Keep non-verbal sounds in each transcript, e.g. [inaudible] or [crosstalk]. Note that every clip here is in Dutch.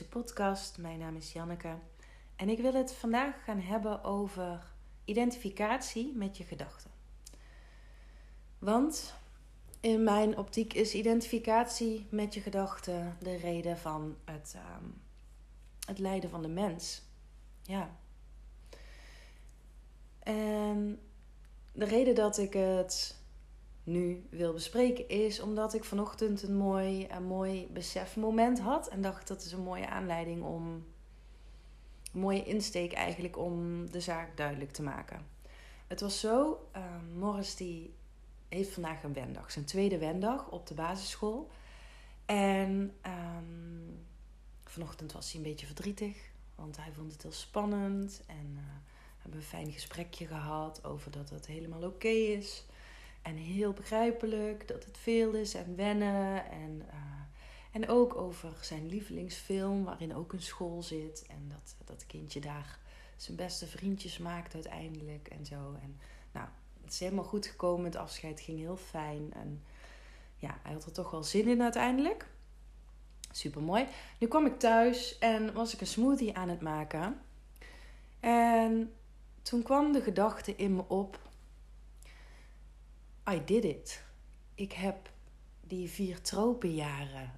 deze podcast. Mijn naam is Janneke en ik wil het vandaag gaan hebben over identificatie met je gedachten. Want in mijn optiek is identificatie met je gedachten de reden van het, ehm, het lijden van de mens. Ja. En de reden dat ik het nu wil bespreken is omdat ik vanochtend een mooi, een mooi besefmoment had. En dacht dat is een mooie aanleiding om. Een mooie insteek eigenlijk om de zaak duidelijk te maken. Het was zo, uh, Morris die heeft vandaag een wendag. Zijn tweede wendag op de basisschool. En um, vanochtend was hij een beetje verdrietig. Want hij vond het heel spannend. En uh, hebben een fijn gesprekje gehad over dat het helemaal oké is. En heel begrijpelijk dat het veel is en wennen. En, uh, en ook over zijn lievelingsfilm, waarin ook een school zit. En dat dat kindje daar zijn beste vriendjes maakt uiteindelijk en zo. En nou, het is helemaal goed gekomen. Het afscheid ging heel fijn. En ja, hij had er toch wel zin in uiteindelijk. Super mooi. Nu kwam ik thuis en was ik een smoothie aan het maken. En toen kwam de gedachte in me op I did it. Ik heb die vier tropenjaren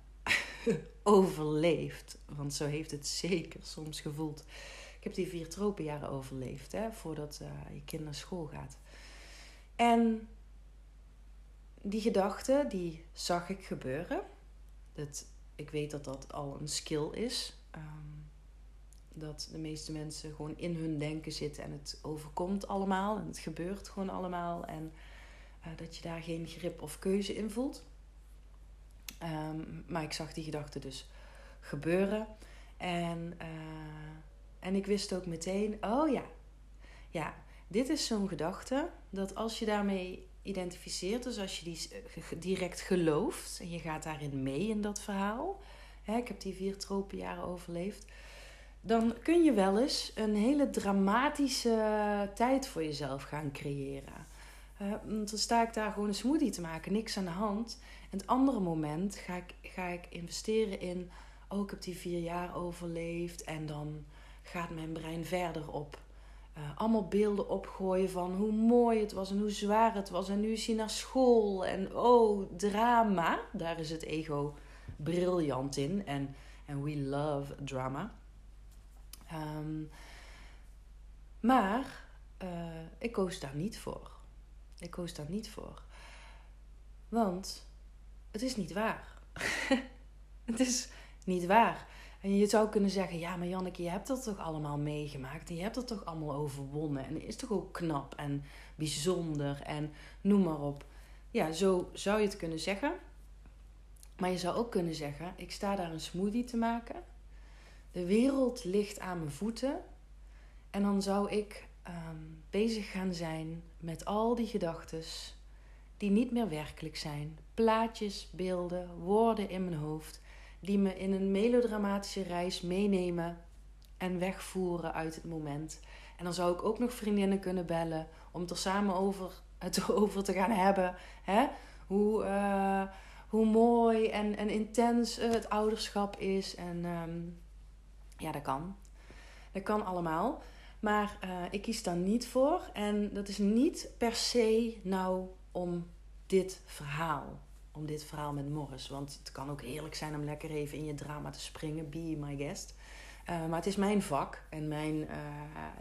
[laughs] overleefd. Want zo heeft het zeker soms gevoeld. Ik heb die vier tropenjaren overleefd, hè, voordat uh, je kind naar school gaat. En die gedachte, die zag ik gebeuren. Dat, ik weet dat dat al een skill is. Um, dat de meeste mensen gewoon in hun denken zitten en het overkomt allemaal. En het gebeurt gewoon allemaal. En uh, dat je daar geen grip of keuze in voelt. Um, maar ik zag die gedachte dus gebeuren. En, uh, en ik wist ook meteen, oh ja, ja, dit is zo'n gedachte dat als je daarmee identificeert, dus als je die direct gelooft en je gaat daarin mee in dat verhaal, hè, ik heb die vier tropenjaren overleefd, dan kun je wel eens een hele dramatische tijd voor jezelf gaan creëren. Uh, dan sta ik daar gewoon een smoothie te maken, niks aan de hand. En het andere moment ga ik, ga ik investeren in, oh ik heb die vier jaar overleefd en dan gaat mijn brein verder op. Uh, allemaal beelden opgooien van hoe mooi het was en hoe zwaar het was. En nu is hij naar school en oh, drama. Daar is het ego briljant in. En, we love drama. Um, maar uh, ik koos daar niet voor. Ik koos daar niet voor. Want het is niet waar. [laughs] het is niet waar. En je zou kunnen zeggen, ja, maar Janneke, je hebt dat toch allemaal meegemaakt. En je hebt dat toch allemaal overwonnen. En is toch ook knap en bijzonder en noem maar op. Ja, zo zou je het kunnen zeggen. Maar je zou ook kunnen zeggen, ik sta daar een smoothie te maken. De wereld ligt aan mijn voeten. En dan zou ik um, bezig gaan zijn met al die gedachten die niet meer werkelijk zijn. Plaatjes, beelden, woorden in mijn hoofd die me in een melodramatische reis meenemen en wegvoeren uit het moment. En dan zou ik ook nog vriendinnen kunnen bellen om het er samen over, het [laughs] over te gaan hebben. Hè? Hoe, uh, hoe mooi en, en intens het ouderschap is. En um, ja, dat kan. Dat kan allemaal. Maar uh, ik kies daar niet voor. En dat is niet per se nou om dit verhaal. Om dit verhaal met Morris. Want het kan ook heerlijk zijn om lekker even in je drama te springen. Be my guest. Uh, maar het is mijn vak en mijn, uh,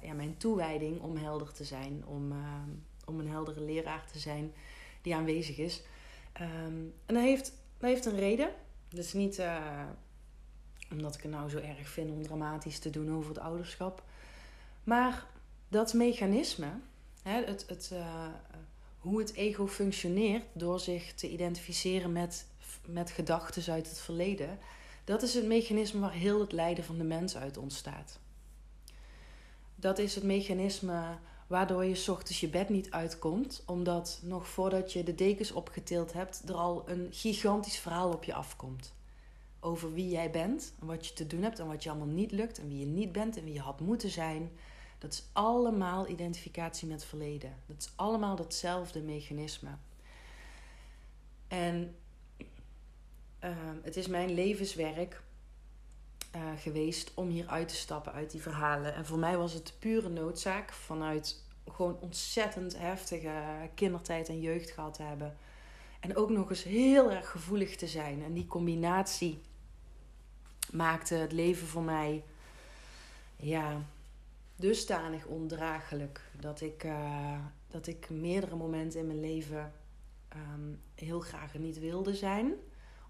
ja, mijn toewijding om helder te zijn. Om, om een heldere leraar te zijn die aanwezig is. Um, en dat heeft, dat heeft een reden. Dat is niet omdat ik het nou zo erg vind om dramatisch te doen over het ouderschap. Maar dat mechanisme, het, het, uh, hoe het ego functioneert door zich te identificeren met, met gedachten uit het verleden, dat is het mechanisme waar heel het lijden van de mens uit ontstaat. Dat is het mechanisme waardoor je ochtends je bed niet uitkomt, omdat nog voordat je de dekens opgetild hebt, er al een gigantisch verhaal op je afkomt. Over wie jij bent, en wat je te doen hebt en wat je allemaal niet lukt, en wie je niet bent en wie je had moeten zijn. Dat is allemaal identificatie met verleden. Dat is allemaal datzelfde mechanisme. En ehm, het is mijn levenswerk uh, geweest om hier uit te stappen uit die verhalen. En voor mij was het pure noodzaak vanuit gewoon ontzettend heftige kindertijd en jeugd gehad te hebben. En ook nog eens heel erg gevoelig te zijn. En die combinatie maakte het leven voor mij ja, dusdanig ondraaglijk dat ik, uh, dat ik meerdere momenten in mijn leven um, heel graag er niet wilde zijn,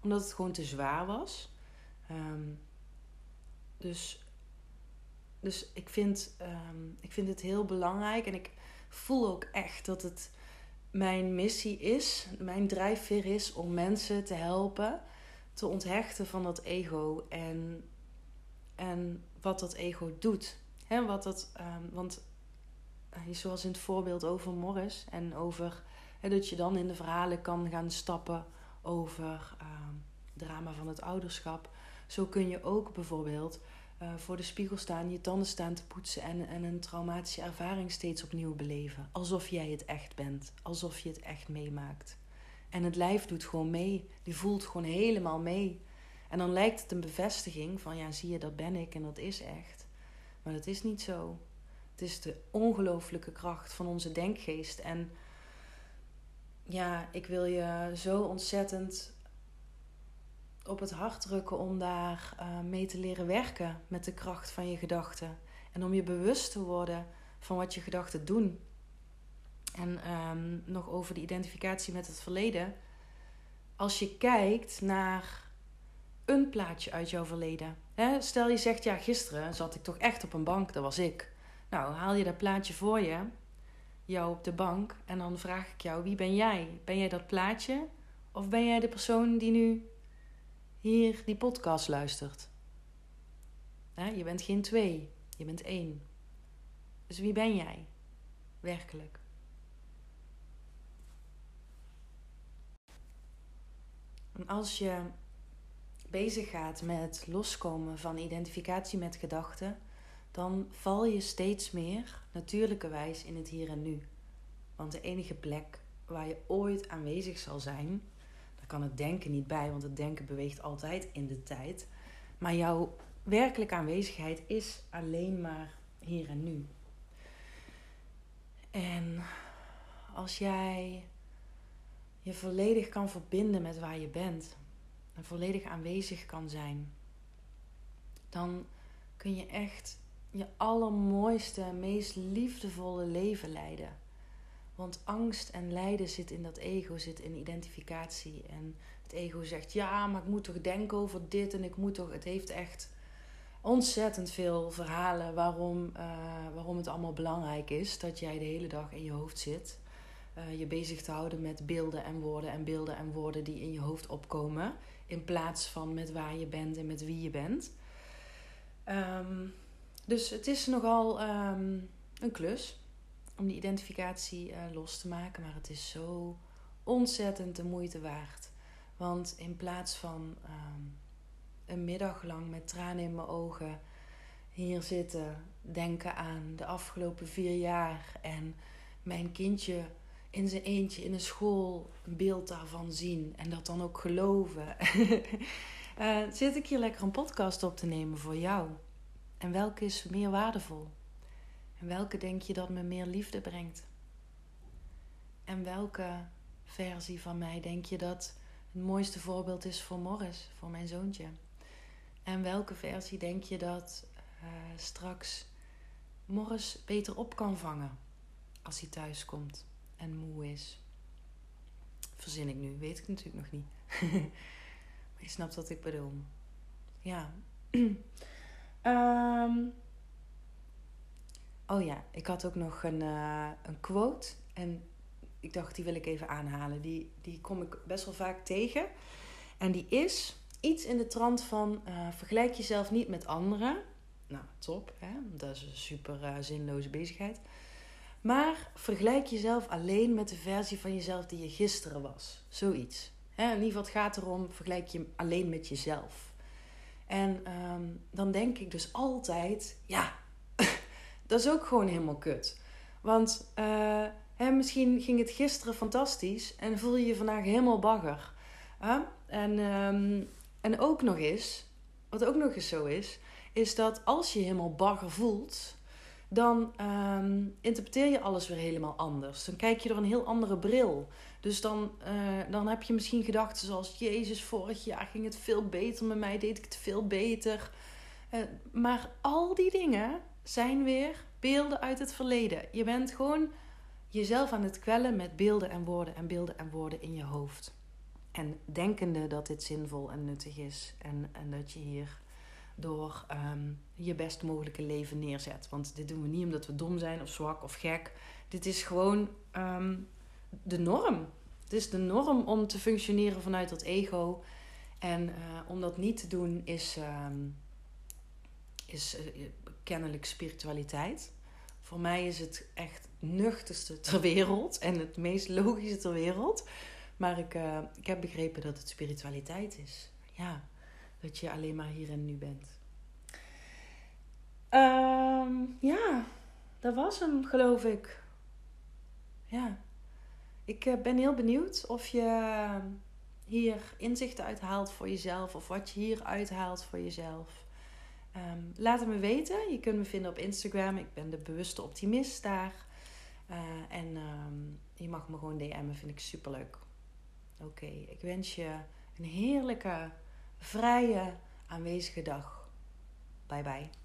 omdat het gewoon te zwaar was. Um, dus, dus ik, vind, um, ik vind het heel belangrijk en ik voel ook echt dat het mijn missie is, mijn drijfveer is om mensen te helpen te onthechten van dat ego en, en wat dat ego doet. He, wat dat, um, want uh, zoals in het voorbeeld over Morris en over he, dat je dan in de verhalen kan gaan stappen over um, drama van het ouderschap. Zo kun je ook bijvoorbeeld uh, voor de spiegel staan, je tanden staan te poetsen en, en een traumatische ervaring steeds opnieuw beleven. Alsof jij het echt bent, alsof je het echt meemaakt. En het lijf doet gewoon mee, die voelt gewoon helemaal mee. En dan lijkt het een bevestiging van ja, zie je, dat ben ik en dat is echt. Maar dat is niet zo. Het is de ongelooflijke kracht van onze denkgeest. En ja, ik wil je zo ontzettend op het hart drukken om daar uh, mee te leren werken met de kracht van je gedachten. En om je bewust te worden van wat je gedachten doen. En um, nog over de identificatie met het verleden. Als je kijkt naar een plaatje uit jouw verleden. Stel je zegt, ja, gisteren zat ik toch echt op een bank, dat was ik. Nou, haal je dat plaatje voor je, jou op de bank, en dan vraag ik jou, wie ben jij? Ben jij dat plaatje? Of ben jij de persoon die nu hier die podcast luistert? Je bent geen twee, je bent één. Dus wie ben jij? Werkelijk. En als je bezig gaat met loskomen van identificatie met gedachten, dan val je steeds meer natuurlijkerwijs in het hier en nu. Want de enige plek waar je ooit aanwezig zal zijn, daar kan het denken niet bij, want het denken beweegt altijd in de tijd. Maar jouw werkelijke aanwezigheid is alleen maar hier en nu. En als jij je volledig kan verbinden met waar je bent en volledig aanwezig kan zijn, dan kun je echt je allermooiste, meest liefdevolle leven leiden. Want angst en lijden zit in dat ego, zit in identificatie. En het ego zegt: ja, maar ik moet toch denken over dit en ik moet toch. Het heeft echt ontzettend veel verhalen waarom, uh, waarom het allemaal belangrijk is dat jij de hele dag in je hoofd zit uh, je bezig te houden met beelden en woorden en beelden en woorden die in je hoofd opkomen. In plaats van met waar je bent en met wie je bent. Um, dus het is nogal um, een klus om die identificatie uh, los te maken. Maar het is zo ontzettend de moeite waard. Want in plaats van um, een middag lang met tranen in mijn ogen hier zitten, denken aan de afgelopen vier jaar en mijn kindje in zijn eentje in een school een beeld daarvan zien en dat dan ook geloven. uh, [laughs] zit ik hier lekker een podcast op te nemen voor jou? En welke is meer waardevol? En welke denk je dat me meer liefde brengt? En welke versie van mij denk je dat het mooiste voorbeeld is voor Morris, voor mijn zoontje? En welke versie denk je dat uh, straks Morris beter op kan vangen als hij thuis komt? En moe is. Verzin ik nu, weet ik natuurlijk nog niet. [laughs] maar je snapt wat ik bedoel. Ja. um, [clears throat] oh ja, ik had ook nog een, uh, een quote. En ik dacht, die wil ik even aanhalen. Die, die kom ik best wel vaak tegen. En die is iets in de trant van: uh, vergelijk jezelf niet met anderen. Nou, top. Hè? Dat is een super uh, zinloze bezigheid. Maar vergelijk jezelf alleen met de versie van jezelf die je gisteren was. Zoiets. in ieder geval, het gaat erom, vergelijk je alleen met jezelf. En um, dan denk ik dus altijd, ja, [laughs] dat is ook gewoon helemaal kut. Want uh, hè, misschien ging het gisteren fantastisch en voel je je vandaag helemaal bagger. En, ehm, en ook nog eens, wat ook nog eens zo is, is dat als je helemaal bagger voelt, dan ehm, interpreteer je alles weer helemaal anders. Dan kijk je door een heel andere bril. Dus dan, eh, dan heb je misschien gedachten zoals: Jezus, vorig jaar ging het veel beter met mij, deed ik het veel beter. Uh, maar al die dingen zijn weer beelden uit het verleden. Je bent gewoon jezelf aan het kwellen met beelden en woorden en beelden en woorden in je hoofd. En denkende dat dit zinvol en nuttig is en, en dat je hier door um, je best mogelijke leven neerzet. Want dit doen we niet omdat we dom zijn of zwak of gek. Dit is gewoon um, de norm. Het is de norm om te functioneren vanuit dat ego. En uh, om dat niet te doen is, um, is uh, kennelijk spiritualiteit. Voor mij is het echt nuchterste ter wereld en het meest logische ter wereld. Maar ik, uh, ik heb begrepen dat het spiritualiteit is. Ja, dat je alleen maar hier en nu bent. Um, ja, dat was hem, geloof ik. Ja. Ik uh, ben heel benieuwd of je hier inzichten uithaalt voor jezelf. Of wat je hier uithaalt voor jezelf. Um, laat het me weten. Je kunt me vinden op Instagram. Ik ben de bewuste optimist daar. Uh, en je mag me gewoon DM'en. Vind ik superleuk. Oké, ik wens je een heerlijke, vrije, aanwezige dag. Bye bye.